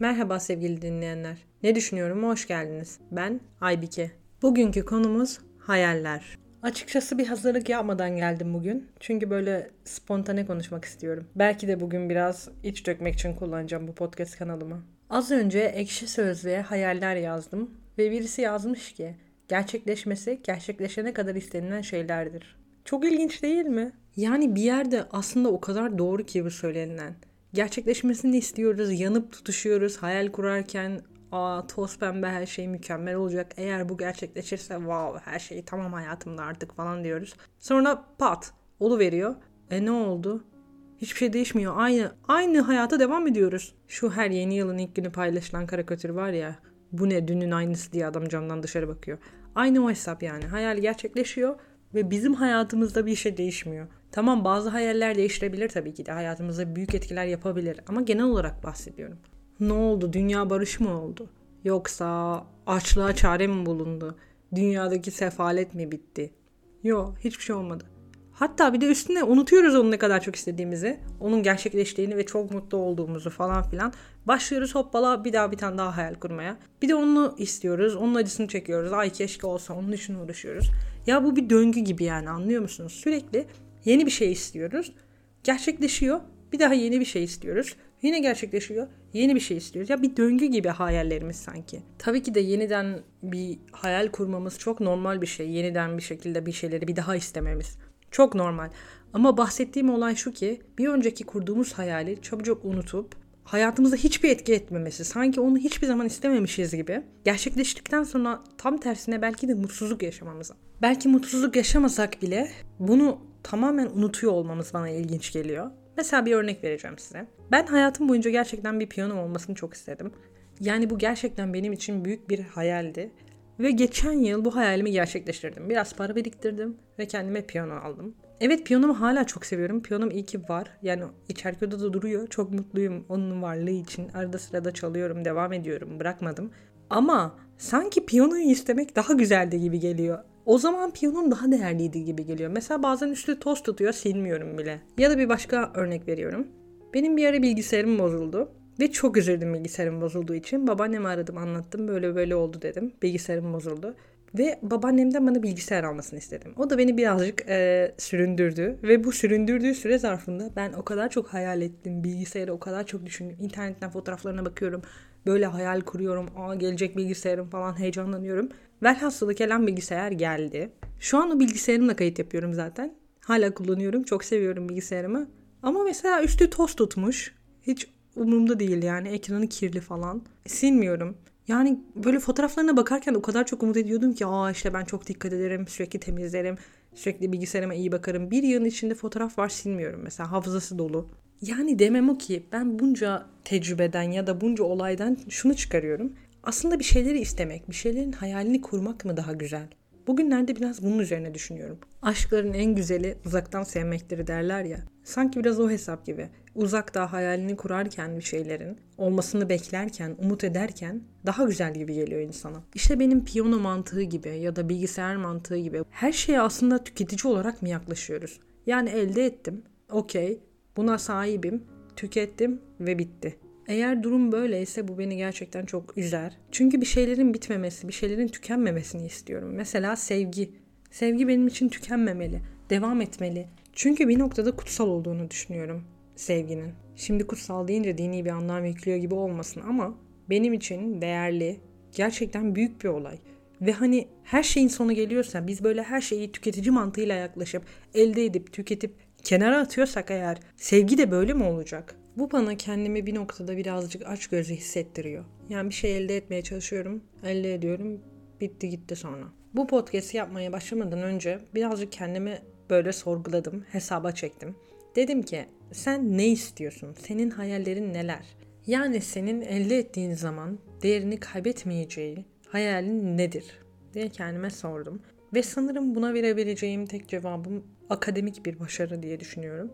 Merhaba sevgili dinleyenler. Ne düşünüyorum? Hoş geldiniz. Ben Aybike. Bugünkü konumuz hayaller. Açıkçası bir hazırlık yapmadan geldim bugün. Çünkü böyle spontane konuşmak istiyorum. Belki de bugün biraz iç dökmek için kullanacağım bu podcast kanalımı. Az önce ekşi sözlüğe hayaller yazdım ve birisi yazmış ki gerçekleşmesi gerçekleşene kadar istenilen şeylerdir. Çok ilginç değil mi? Yani bir yerde aslında o kadar doğru ki bu söylenilen. Gerçekleşmesini istiyoruz, yanıp tutuşuyoruz, hayal kurarken aa toz pembe her şey mükemmel olacak. Eğer bu gerçekleşirse wow her şey tamam hayatımda artık falan diyoruz. Sonra pat veriyor. E ne oldu? Hiçbir şey değişmiyor. Aynı aynı hayata devam ediyoruz. Şu her yeni yılın ilk günü paylaşılan karikatür var ya. Bu ne dünün aynısı diye adam camdan dışarı bakıyor. Aynı o hesap yani. Hayal gerçekleşiyor ve bizim hayatımızda bir şey değişmiyor. Tamam bazı hayaller değiştirebilir tabii ki de hayatımızda büyük etkiler yapabilir ama genel olarak bahsediyorum. Ne oldu? Dünya barış mı oldu? Yoksa açlığa çare mi bulundu? Dünyadaki sefalet mi bitti? Yok hiçbir şey olmadı. Hatta bir de üstüne unutuyoruz onu ne kadar çok istediğimizi. Onun gerçekleştiğini ve çok mutlu olduğumuzu falan filan. Başlıyoruz hoppala bir daha bir tane daha hayal kurmaya. Bir de onu istiyoruz. Onun acısını çekiyoruz. Ay keşke olsa onun için uğraşıyoruz. Ya bu bir döngü gibi yani anlıyor musunuz? Sürekli yeni bir şey istiyoruz. Gerçekleşiyor. Bir daha yeni bir şey istiyoruz. Yine gerçekleşiyor. Yeni bir şey istiyoruz. Ya bir döngü gibi hayallerimiz sanki. Tabii ki de yeniden bir hayal kurmamız çok normal bir şey. Yeniden bir şekilde bir şeyleri bir daha istememiz. Çok normal. Ama bahsettiğim olay şu ki bir önceki kurduğumuz hayali çabucak unutup hayatımıza hiçbir etki etmemesi, sanki onu hiçbir zaman istememişiz gibi gerçekleştikten sonra tam tersine belki de mutsuzluk yaşamamıza. Belki mutsuzluk yaşamasak bile bunu tamamen unutuyor olmamız bana ilginç geliyor. Mesela bir örnek vereceğim size. Ben hayatım boyunca gerçekten bir piyanom olmasını çok istedim. Yani bu gerçekten benim için büyük bir hayaldi. Ve geçen yıl bu hayalimi gerçekleştirdim. Biraz para biriktirdim ve kendime piyano aldım. Evet piyanomu hala çok seviyorum. Piyanom iyi ki var. Yani içeride de duruyor. Çok mutluyum onun varlığı için. Arada sırada çalıyorum, devam ediyorum. Bırakmadım. Ama sanki piyanoyu istemek daha güzeldi gibi geliyor. O zaman piyanom daha değerliydi gibi geliyor. Mesela bazen üstü toz tutuyor silmiyorum bile. Ya da bir başka örnek veriyorum. Benim bir ara bilgisayarım bozuldu. Ve çok üzüldüm bilgisayarım bozulduğu için. Babaannemi aradım anlattım böyle böyle oldu dedim. Bilgisayarım bozuldu. Ve babaannemden bana bilgisayar almasını istedim. O da beni birazcık e, süründürdü. Ve bu süründürdüğü süre zarfında ben o kadar çok hayal ettim. Bilgisayarı o kadar çok düşündüm. İnternetten fotoğraflarına bakıyorum. Böyle hayal kuruyorum. Aa gelecek bilgisayarım falan heyecanlanıyorum. Velhasılı kelam bilgisayar geldi. Şu an o bilgisayarımla kayıt yapıyorum zaten. Hala kullanıyorum. Çok seviyorum bilgisayarımı. Ama mesela üstü toz tutmuş. Hiç umurumda değil yani. Ekranı kirli falan. Silmiyorum. Yani böyle fotoğraflarına bakarken o kadar çok umut ediyordum ki aa işte ben çok dikkat ederim, sürekli temizlerim, sürekli bilgisayarıma iyi bakarım. Bir yılın içinde fotoğraf var silmiyorum mesela hafızası dolu. Yani demem o ki ben bunca tecrübeden ya da bunca olaydan şunu çıkarıyorum. Aslında bir şeyleri istemek, bir şeylerin hayalini kurmak mı daha güzel? Bugünlerde biraz bunun üzerine düşünüyorum. Aşkların en güzeli uzaktan sevmektir derler ya. Sanki biraz o hesap gibi. Uzakta hayalini kurarken bir şeylerin, olmasını beklerken, umut ederken daha güzel gibi geliyor insana. İşte benim piyano mantığı gibi ya da bilgisayar mantığı gibi her şeye aslında tüketici olarak mı yaklaşıyoruz? Yani elde ettim, okey, buna sahibim, tükettim ve bitti. Eğer durum böyleyse bu beni gerçekten çok üzer. Çünkü bir şeylerin bitmemesi, bir şeylerin tükenmemesini istiyorum. Mesela sevgi. Sevgi benim için tükenmemeli, devam etmeli. Çünkü bir noktada kutsal olduğunu düşünüyorum sevginin. Şimdi kutsal deyince dini bir anlam yüklüyor gibi olmasın ama benim için değerli, gerçekten büyük bir olay. Ve hani her şeyin sonu geliyorsa biz böyle her şeyi tüketici mantığıyla yaklaşıp elde edip tüketip kenara atıyorsak eğer sevgi de böyle mi olacak? Bu bana kendimi bir noktada birazcık aç gözü hissettiriyor. Yani bir şey elde etmeye çalışıyorum, elde ediyorum, bitti gitti sonra. Bu podcast'i yapmaya başlamadan önce birazcık kendimi böyle sorguladım, hesaba çektim. Dedim ki sen ne istiyorsun? Senin hayallerin neler? Yani senin elde ettiğin zaman değerini kaybetmeyeceği hayalin nedir? diye kendime sordum. Ve sanırım buna verebileceğim tek cevabım akademik bir başarı diye düşünüyorum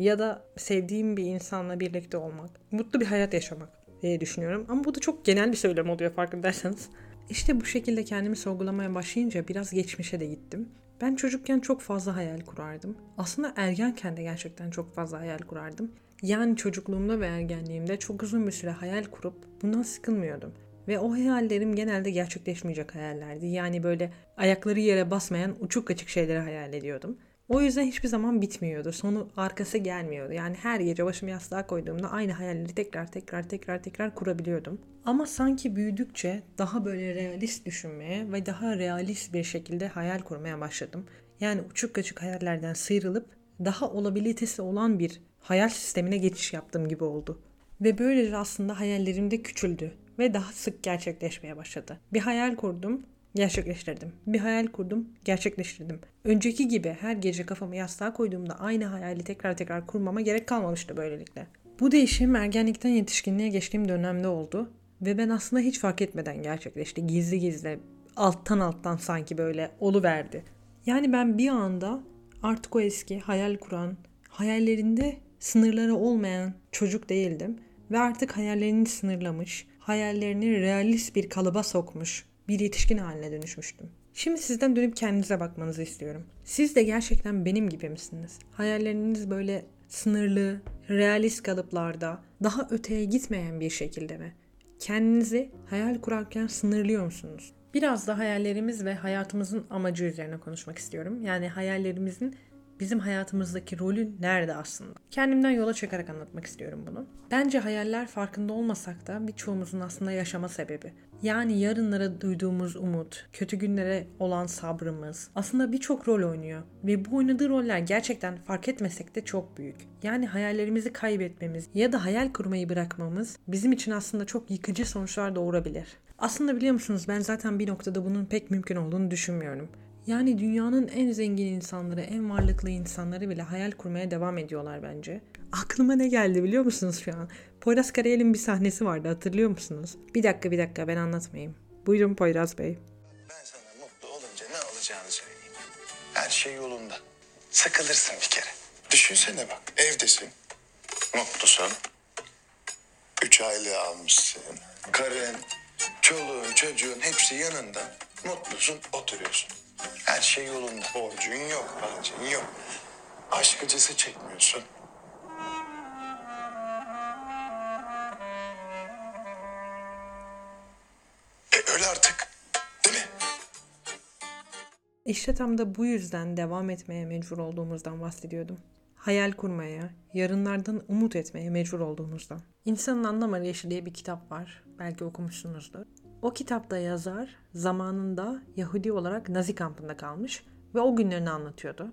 ya da sevdiğim bir insanla birlikte olmak, mutlu bir hayat yaşamak diye düşünüyorum. Ama bu da çok genel bir söylem oluyor farkındaysanız. İşte bu şekilde kendimi sorgulamaya başlayınca biraz geçmişe de gittim. Ben çocukken çok fazla hayal kurardım. Aslında ergenken de gerçekten çok fazla hayal kurardım. Yani çocukluğumda ve ergenliğimde çok uzun bir süre hayal kurup bundan sıkılmıyordum. Ve o hayallerim genelde gerçekleşmeyecek hayallerdi. Yani böyle ayakları yere basmayan uçuk açık şeyleri hayal ediyordum. O yüzden hiçbir zaman bitmiyordu. Sonu arkası gelmiyordu. Yani her gece başımı yastığa koyduğumda aynı hayalleri tekrar tekrar tekrar tekrar kurabiliyordum. Ama sanki büyüdükçe daha böyle realist düşünmeye ve daha realist bir şekilde hayal kurmaya başladım. Yani uçuk açık hayallerden sıyrılıp daha olabilitesi olan bir hayal sistemine geçiş yaptığım gibi oldu. Ve böylece aslında hayallerim de küçüldü ve daha sık gerçekleşmeye başladı. Bir hayal kurdum, gerçekleştirdim. Bir hayal kurdum, gerçekleştirdim. Önceki gibi her gece kafamı yastığa koyduğumda aynı hayali tekrar tekrar kurmama gerek kalmamıştı böylelikle. Bu değişim ergenlikten yetişkinliğe geçtiğim dönemde oldu ve ben aslında hiç fark etmeden gerçekleşti. Gizli gizli, alttan alttan sanki böyle verdi. Yani ben bir anda artık o eski hayal kuran, hayallerinde sınırları olmayan çocuk değildim ve artık hayallerini sınırlamış, hayallerini realist bir kalıba sokmuş bir yetişkin haline dönüşmüştüm. Şimdi sizden dönüp kendinize bakmanızı istiyorum. Siz de gerçekten benim gibi misiniz? Hayalleriniz böyle sınırlı, realist kalıplarda, daha öteye gitmeyen bir şekilde mi? Kendinizi hayal kurarken sınırlıyor musunuz? Biraz da hayallerimiz ve hayatımızın amacı üzerine konuşmak istiyorum. Yani hayallerimizin bizim hayatımızdaki rolü nerede aslında? Kendimden yola çıkarak anlatmak istiyorum bunu. Bence hayaller farkında olmasak da birçoğumuzun aslında yaşama sebebi. Yani yarınlara duyduğumuz umut, kötü günlere olan sabrımız aslında birçok rol oynuyor. Ve bu oynadığı roller gerçekten fark etmesek de çok büyük. Yani hayallerimizi kaybetmemiz ya da hayal kurmayı bırakmamız bizim için aslında çok yıkıcı sonuçlar doğurabilir. Aslında biliyor musunuz ben zaten bir noktada bunun pek mümkün olduğunu düşünmüyorum. Yani dünyanın en zengin insanları, en varlıklı insanları bile hayal kurmaya devam ediyorlar bence. Aklıma ne geldi biliyor musunuz şu an? Poyraz Karayel'in bir sahnesi vardı hatırlıyor musunuz? Bir dakika bir dakika ben anlatmayayım. Buyurun Poyraz Bey. Ben sana mutlu olunca ne olacağını söyleyeyim. Her şey yolunda. Sıkılırsın bir kere. Düşünsene bak evdesin. Mutlusun. Üç aile almışsın. Karın, çoluğun, çocuğun hepsi yanında. Mutlusun, oturuyorsun. Her şey yolunda. Borcun yok, harcın yok. Aşk acısı çekmiyorsun. İşte tam da bu yüzden devam etmeye mecbur olduğumuzdan bahsediyordum. Hayal kurmaya, yarınlardan umut etmeye mecbur olduğumuzdan. İnsanın Anlam Arayışı diye bir kitap var. Belki okumuşsunuzdur. O kitapta yazar zamanında Yahudi olarak Nazi kampında kalmış ve o günlerini anlatıyordu.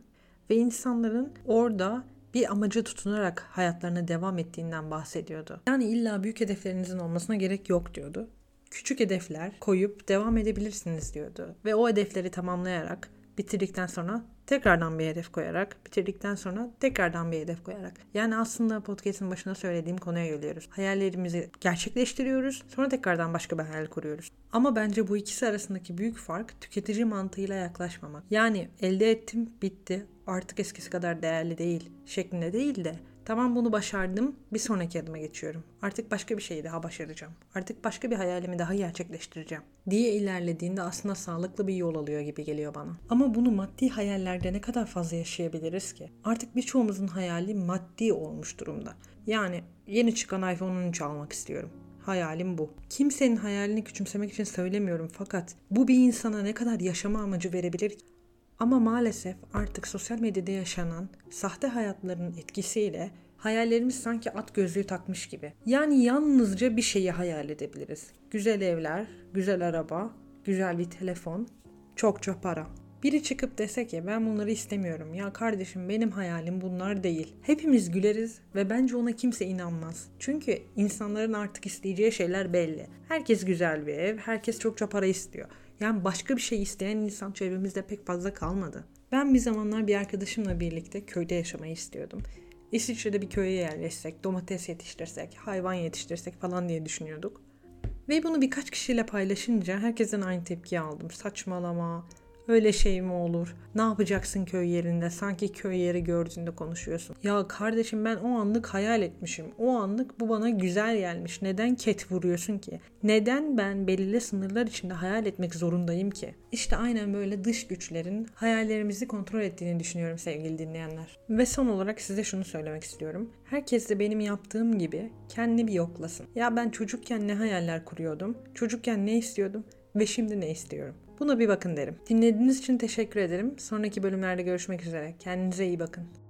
Ve insanların orada bir amaca tutunarak hayatlarına devam ettiğinden bahsediyordu. Yani illa büyük hedeflerinizin olmasına gerek yok diyordu. Küçük hedefler koyup devam edebilirsiniz diyordu. Ve o hedefleri tamamlayarak bitirdikten sonra tekrardan bir hedef koyarak, bitirdikten sonra tekrardan bir hedef koyarak. Yani aslında podcast'in başına söylediğim konuya geliyoruz. Hayallerimizi gerçekleştiriyoruz, sonra tekrardan başka bir hayal kuruyoruz. Ama bence bu ikisi arasındaki büyük fark tüketici mantığıyla yaklaşmamak. Yani elde ettim, bitti, artık eskisi kadar değerli değil şeklinde değil de Tamam bunu başardım. Bir sonraki adıma geçiyorum. Artık başka bir şeyi daha başaracağım. Artık başka bir hayalimi daha gerçekleştireceğim. Diye ilerlediğinde aslında sağlıklı bir yol alıyor gibi geliyor bana. Ama bunu maddi hayallerde ne kadar fazla yaşayabiliriz ki? Artık birçoğumuzun hayali maddi olmuş durumda. Yani yeni çıkan iPhone 13 almak istiyorum. Hayalim bu. Kimsenin hayalini küçümsemek için söylemiyorum fakat bu bir insana ne kadar yaşama amacı verebilir ki? Ama maalesef artık sosyal medyada yaşanan sahte hayatların etkisiyle hayallerimiz sanki at gözlüğü takmış gibi. Yani yalnızca bir şeyi hayal edebiliriz. Güzel evler, güzel araba, güzel bir telefon, çokça para. Biri çıkıp dese ki ben bunları istemiyorum. Ya kardeşim benim hayalim bunlar değil. Hepimiz güleriz ve bence ona kimse inanmaz. Çünkü insanların artık isteyeceği şeyler belli. Herkes güzel bir ev, herkes çokça para istiyor. Yani başka bir şey isteyen insan çevremizde pek fazla kalmadı. Ben bir zamanlar bir arkadaşımla birlikte köyde yaşamayı istiyordum. İsviçre'de bir köye yerleşsek, domates yetiştirsek, hayvan yetiştirsek falan diye düşünüyorduk. Ve bunu birkaç kişiyle paylaşınca herkesten aynı tepki aldım. Saçmalama, Öyle şey mi olur? Ne yapacaksın köy yerinde? Sanki köy yeri gördüğünde konuşuyorsun. Ya kardeşim ben o anlık hayal etmişim. O anlık bu bana güzel gelmiş. Neden ket vuruyorsun ki? Neden ben belirli sınırlar içinde hayal etmek zorundayım ki? İşte aynen böyle dış güçlerin hayallerimizi kontrol ettiğini düşünüyorum sevgili dinleyenler. Ve son olarak size şunu söylemek istiyorum. Herkes de benim yaptığım gibi kendini bir yoklasın. Ya ben çocukken ne hayaller kuruyordum? Çocukken ne istiyordum? Ve şimdi ne istiyorum? Buna bir bakın derim. Dinlediğiniz için teşekkür ederim. Sonraki bölümlerde görüşmek üzere. Kendinize iyi bakın.